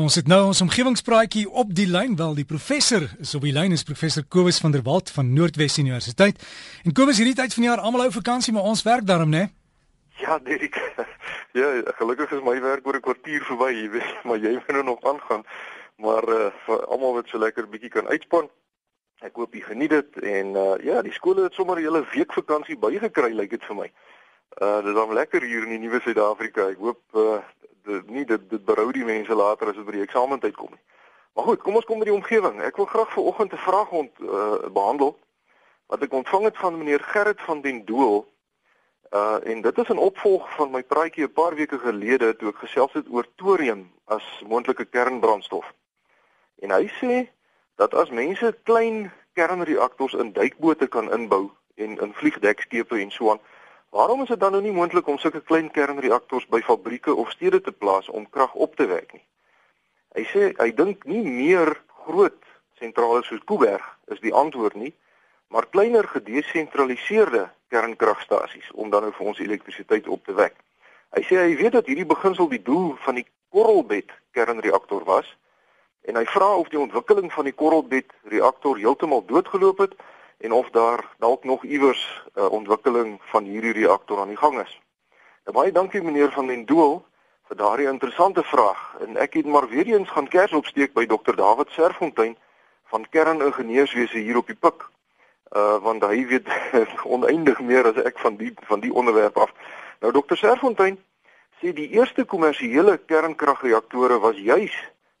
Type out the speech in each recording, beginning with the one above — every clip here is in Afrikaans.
Ons het nou ons omgewingspraatjie op die lyn, wel die professor is op die lyn is professor Kobus van der Walt van Noordwes Universiteit. En Kobus, hierdie tyd van die jaar almal hou vakansie, maar ons werk daarom, né? Ja, Dirk. Ja, gelukkig is my werk oor 'n kwartier verby, jy weet, maar jy moet nou nog aangaan. Maar uh vir almal wat so lekker bietjie kan uitspan. Ek hoop jy geniet dit en uh ja, die skole het sommer 'n hele week vakansie bygekry, lyk dit vir my. Uh dit is dan lekker hier in die nuwe Suid-Afrika. Ek hoop uh dit nie dit dit berou die mense later as dit by die eksamentyd kom nie. Maar goed, kom ons kom by die omgewing. Ek wil graag vir oggend 'n vraag ont uh, behandel wat ek ontvang het van meneer Gerrit van den Doel. Uh en dit is 'n opvolg van my praatjie 'n paar weke gelede toe ek gesels het oor thorium as moontlike kernbrandstof. En hy sê dat as mense klein kernreaktors in duikbote kan inbou en in vliegdekskepe en so aan Waarom is dit dan nou nie moontlik om sulke klein kernreaktors by fabrieke of stede te plaas om krag op te wek nie? Hy sê hy dink nie meer groot sentrale soos Kuiberg is die antwoord nie, maar kleiner gedesentraliseerde kernkragstasies om dan nou vir ons elektrisiteit op te wek. Hy sê hy weet dat hierdie beginsel die doel van die korrelbed kernreaktor was en hy vra of die ontwikkeling van die korrelbed reaktor heeltemal doodgeloop het en of daar dalk nog iewers 'n uh, ontwikkeling van hierdie reaktor aan die gang is. Nou baie dankie meneer van den Doel vir daardie interessante vraag en ek het maar weer eens gaan kers opsteek by dokter David Serfontein van kerningenieurswese hier op die Pik. Uh want hy weet oneindig meer as ek van die van die onderwerp af. Nou dokter Serfontein sê die eerste kommersiële kernkragreaktore was juis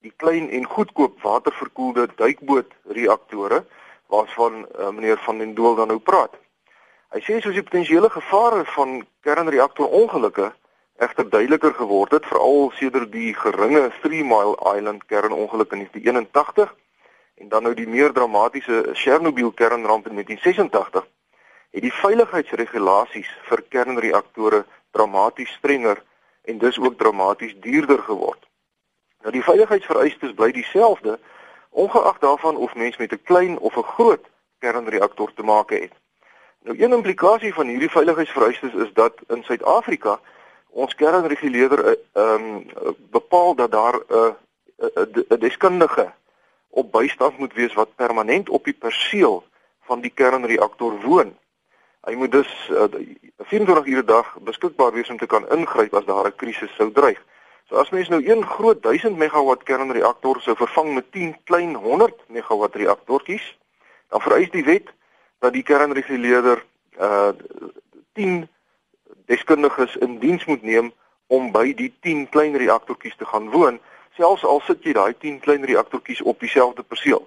die klein en goedkoop waterverkoelde duikboot reaktore waarvan uh, meneer van den Doel dan nou praat. Hy sê soos die potensiële gevare van kernreaktorongelukke egter duideliker geword het veral sedert die geringe Three Mile Island kernongeluk in 1981 en dan nou die meer dramatiese Chernobyl kernramp in 1986 het die veiligheidsregulasies vir kernreaktore dramaties strenger en dus ook dramaties duurder geword. Nou die veiligheidsvereistes bly dieselfde, ongeag daarvan of mens met 'n klein of 'n groot kernreaktor te maak het. Nou een implikasie van hierdie veiligheidsvereistes is dat in Suid-Afrika ons kernreguleerder eh, ehm um, bepaal dat daar 'n 'n deskundige op bystand moet wees wat permanent op die perseel van die kernreaktor woon. Hy moet dus uh, 24 ure dag beskikbaar wees om te kan ingryp as daar 'n krisis sou dreig. So as mens nou een groot 1000 megawatt kernreaktor sou vervang met 10 klein 100 megawatt reaktortjies, dan vereis die wet dat die kernreguleerder uh 10 deskundiges in diens moet neem om by die 10 klein reaktortjies te gaan woon, selfs al sit jy daai 10 klein reaktortjies op dieselfde perseel.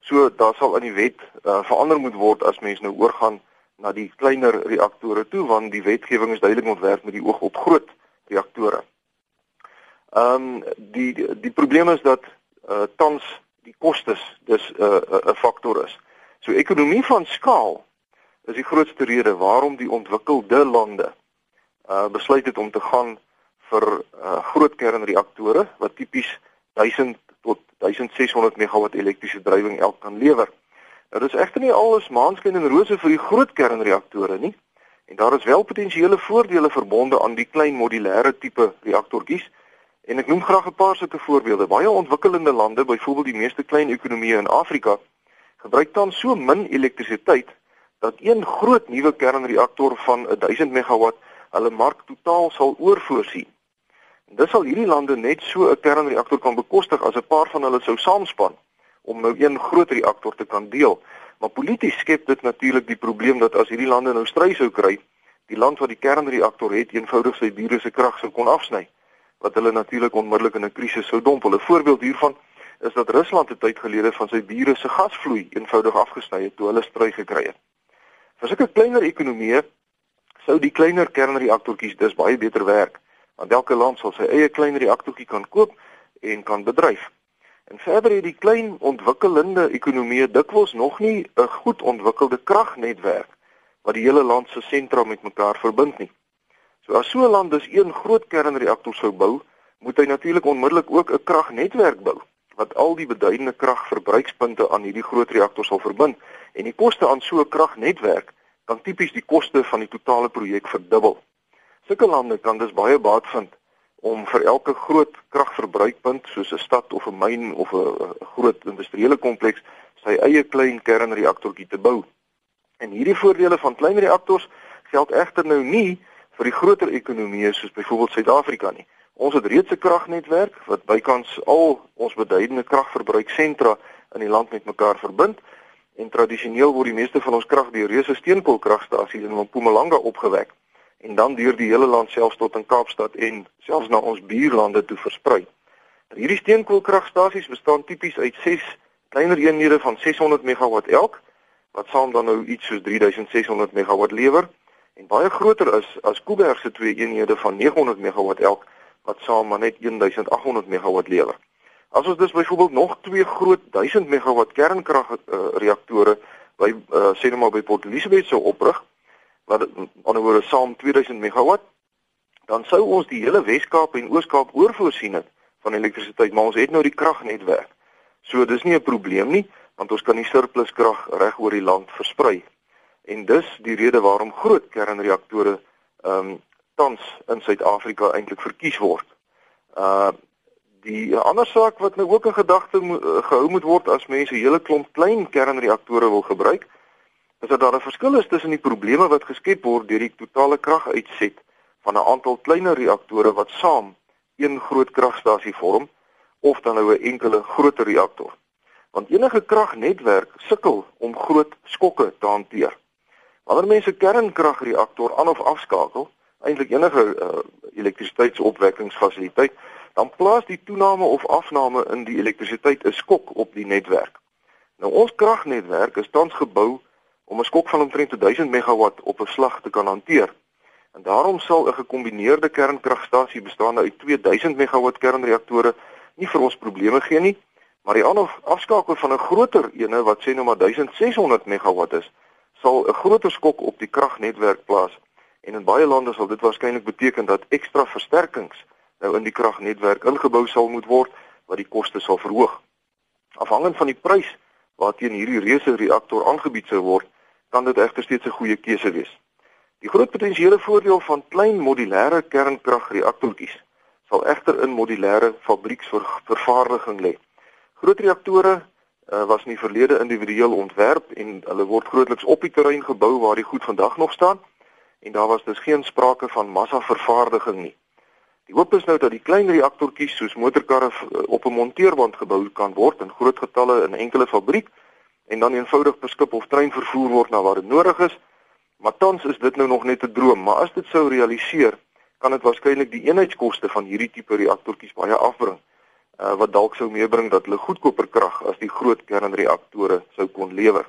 So daar sal in die wet uh, verander moet word as mens nou oorgaan na die kleiner reaktore toe want die wetgewing is duidelik ontwerp met die oog op groot reaktore. Ehm um, die die probleem is dat uh tans die kostes dis 'n uh, 'n faktor is. So ekonomie van skaal is die grootste rede waarom die ontwikkelde lande uh besluit het om te gaan vir uh groot kernreaktore wat tipies 1000 tot 1600 megawatt elektriese drywing elk kan lewer. Nou dis egter nie alles maanskyn en rose vir die groot kernreaktore nie. En daar is wel potensiële voordele verbonde aan die klein modulêre tipe reaktortjies En ek noem graag 'n paar sulke voorbeelde. Baie ontwikkelende lande, byvoorbeeld die meeste klein ekonomieë in Afrika, gebruik tans so min elektrisiteit dat een groot nuwe kernreaktor van 1000 megawatt hulle mark totaal sal oorvoorsien. En dis sal hierdie lande net so 'n kernreaktor kan bekostig as 'n paar van hulle sou saamspan om nou een groot reaktor te kan deel. Maar polities skep dit natuurlik die probleem dat as hierdie lande nou stry sou kry, die land wat die kernreaktor het eenvoudig sy bure se krag sou kon afsny wat hulle natuurlik onmiddellik in 'n krisis sou dompel. 'n Voorbeeld hiervan is dat Rusland 'n tyd gelede van sy bure se gasvloei eenvoudig afgesny het toe hulle stry gekry het. Vir sulke kleiner ekonomieë sou die kleiner kernreaktortjies dus baie beter werk, want elke land sal sy eie klein reaktortjie kan koop en kan bedryf. En verder het die klein ontwikkelende ekonomieë dikwels nog nie 'n goed ontwikkelde kragnetwerk wat die hele land se sentra met mekaar verbind nie. So as so 'n land dus een groot kernreaktor sou bou, moet hy natuurlik onmiddellik ook 'n kragnetwerk bou wat al die beduidende kragverbruikspunte aan hierdie groot reaktor sal verbind en die koste aan so 'n kragnetwerk kan tipies die koste van die totale projek verdubbel. Sulke lande kan dus baie baat vind om vir elke groot kragverbruikpunt soos 'n stad of 'n myn of 'n groot industriële kompleks sy eie klein kernreaktortjie te bou. En hierdie voordele van klein reaktors geld egter nou nie vir die groter ekonomieë soos byvoorbeeld Suid-Afrika nie. Ons het reeds 'n kragnetwerk wat bykans al ons beduidende kragverbruiksentra in die land met mekaar verbind en tradisioneel word die meeste van ons krag deur reuse steenkoolkragstasies in Mpumalanga opgewek en dan deur die hele land selfs tot in Kaapstad en selfs na ons buurlande toe versprei. Hierdie steenkoolkragstasies bestaan tipies uit 6 kleiner eenhede van 600 megawatt elk wat saam dan nou iets soos 3600 megawatt lewer en baie groter is as Kuiberg se twee eenhede van 900 megawatt elk wat saam maar net 1800 megawatt lewer. As ons dus byvoorbeeld nog twee groot 1000 megawatt kernkrag uh, reaktore by uh, sê net maar by Port Elizabeth sou oprig wat anderswoorde saam 2000 megawatt dan sou ons die hele Wes-Kaap en Oos-Kaap oorvoorsien het van elektrisiteit maar ons het nou die kragnetwerk. So dis nie 'n probleem nie want ons kan die surplus krag reg oor die land versprei. En dus die rede waarom groot kernreaktore ehm um, tans in Suid-Afrika eintlik verkies word. Uh die ander saak wat nou ook in gedagte uh, gehou moet word as mense hele klomp klein kernreaktore wil gebruik, is dat daar 'n verskil is tussen die probleme wat geskep word deur die totale kraguitset van 'n aantal kleiner reaktore wat saam een groot kragstasie vorm of dan nou 'n enkele groter reaktor. Want enige kragnetwerk sukkel om groot skokke te hanteer. Wanneer mense kernkragreaktor aan of afskakel, eintlik enige uh, elektrisiteitsopwekkingsfasiliteit, dan plaas die toename of afname in die elektrisiteit 'n skok op die netwerk. Nou ons kragnetwerk is tans gebou om 'n skok van omtrent 1000 megawatt op 'n slag te kan hanteer. En daarom sal 'n gekombineerde kernkragstasie bestaande uit 2000 megawatt kernreaktore nie vir ons probleme gee nie, maar die ander afskakel van 'n groter ene wat sê nou maar 1600 megawatt is, sal 'n groter skok op die kragnetwerk plaas. En in baie lande sal dit waarskynlik beteken dat ekstra versterkings nou in die kragnetwerk ingebou sal moet word wat die koste sal verhoog. Afhangend van die prys waarteen hierdie reuse reaktor aangebied sou word, kan dit egter steeds 'n goeie keuse wees. Die groot potensiële voordeel van klein modulêre kernkragreaktortjies sal egter in modulêre fabrieksvervaardiging lê. Groot reaktore uh, was in die verlede individueel ontwerp en hulle word grootliks op die terrein gebou waar die goed vandag nog staan en daar was dus geen sprake van massavervaardiging nie. Die hoop is nou dat die klein reaktortjies soos motorkarre uh, op 'n monteerband gebou kan word in groot getalle in 'n enkele fabriek en dan eenvoudig per skip of trein vervoer word na waar dit nodig is. Maar tans is dit nou nog net 'n droom, maar as dit sou realiseer, kan dit waarskynlik die eenheidskoste van hierdie tipe reaktortjies baie afbring. Uh, wat dalk sou meebring dat hulle goedkoper krag as die groot kernreaktore sou kon lewer.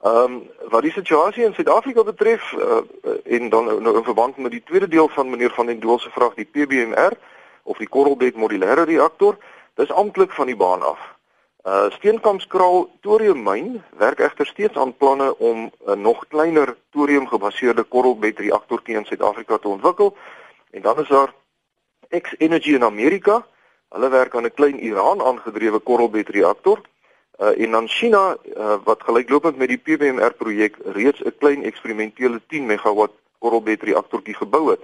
Ehm um, wat die situasie in Suid-Afrika betref uh, en dan nou, in verband met die tweede deel van meneer van den Doel se vraag die PBMR of die korrelbed modulêre reaktor, dis amptelik van die baan af. Uh Steenkampskraal thoriummyn werk egter steeds aan planne om 'n nog kleiner thoriumgebaseerde korrelbed reaktorkie in Suid-Afrika te ontwikkel. En dan is daar X Energy in Amerika. Hulle werk aan 'n klein Iran aangedrewe korrelbed reaktor. Uh en dan China uh, wat gelyklopend met die PBMR projek reeds 'n klein eksperimentele 10 megawatt korrelbed reaktorkie gebou het.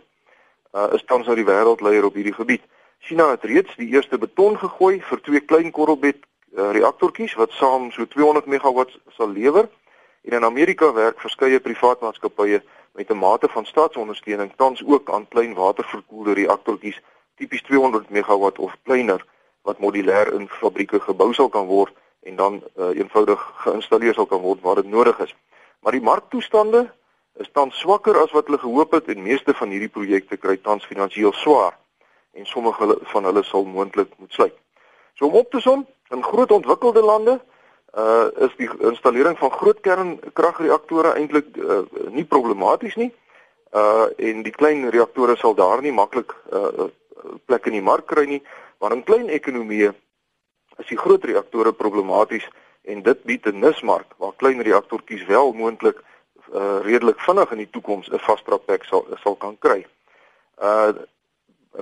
Uh is tans nou die wêreldleier op hierdie gebied. China het reeds die eerste beton gegooi vir twee klein korrelbed uh, reaktortjies wat saam so 200 megawatt sal lewer. En in Amerika werk verskeie privaat maatskappye met 'n mate van staatsondersteuning tans ook aan klein waterverkoelde reaktortjies tipies 200 megawatt of kleiner wat modulêr in fabrieke gebou sal kan word en dan uh, eenvoudig geïnstalleer sal kan word waar dit nodig is. Maar die marktoestande is tans swakker as wat hulle gehoop het en meeste van hierdie projekte kry tans finansiëel swaar en sommige van hulle sal moontlik moet sluit. So om op te som, in groot ontwikkelde lande uh is die installering van groot kernkragreaktore eintlik uh, nie problematies nie. Uh en die klein reaktore sal daar nie maklik uh plek in die mark kry nie, maar in klein ekonomieë is die groot reaktore problematies en dit bied 'n nismark waar klein reaktortjies wel moontlik uh redelik vinnig in die toekoms 'n vastrapplek sal sal kan kry. Uh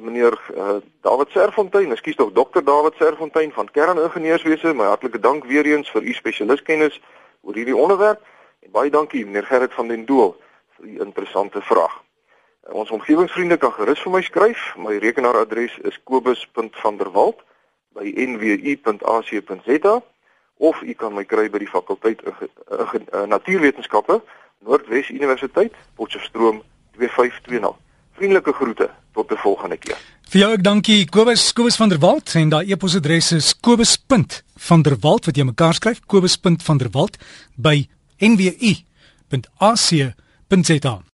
meneer uh, David Serfontein, ekskuus tog dokter David Serfontein van Kerningenieurswese, my hartlike dank weer eens vir u spesialistkennis oor hierdie onderwerp en baie dankie meneer Gerrit van den Doel vir u interessante vraag. Ons omgewingsvriende kan gerus vir my skryf. My rekenaaradres is kobus.vanderwalt@nwu.ac.za of u kan my kry by die fakulteit in Natuurwetenskappe, Noordwes Universiteit, Potchefstroom 2520. Vriendelike groete tot 'n volgende keer. Vir jou ek dankie Kobus Kobus van der Walt en daai e-posadres is kobus.vanderwalt wat jy mekaar skryf kobus.vanderwalt by nwu.ac.za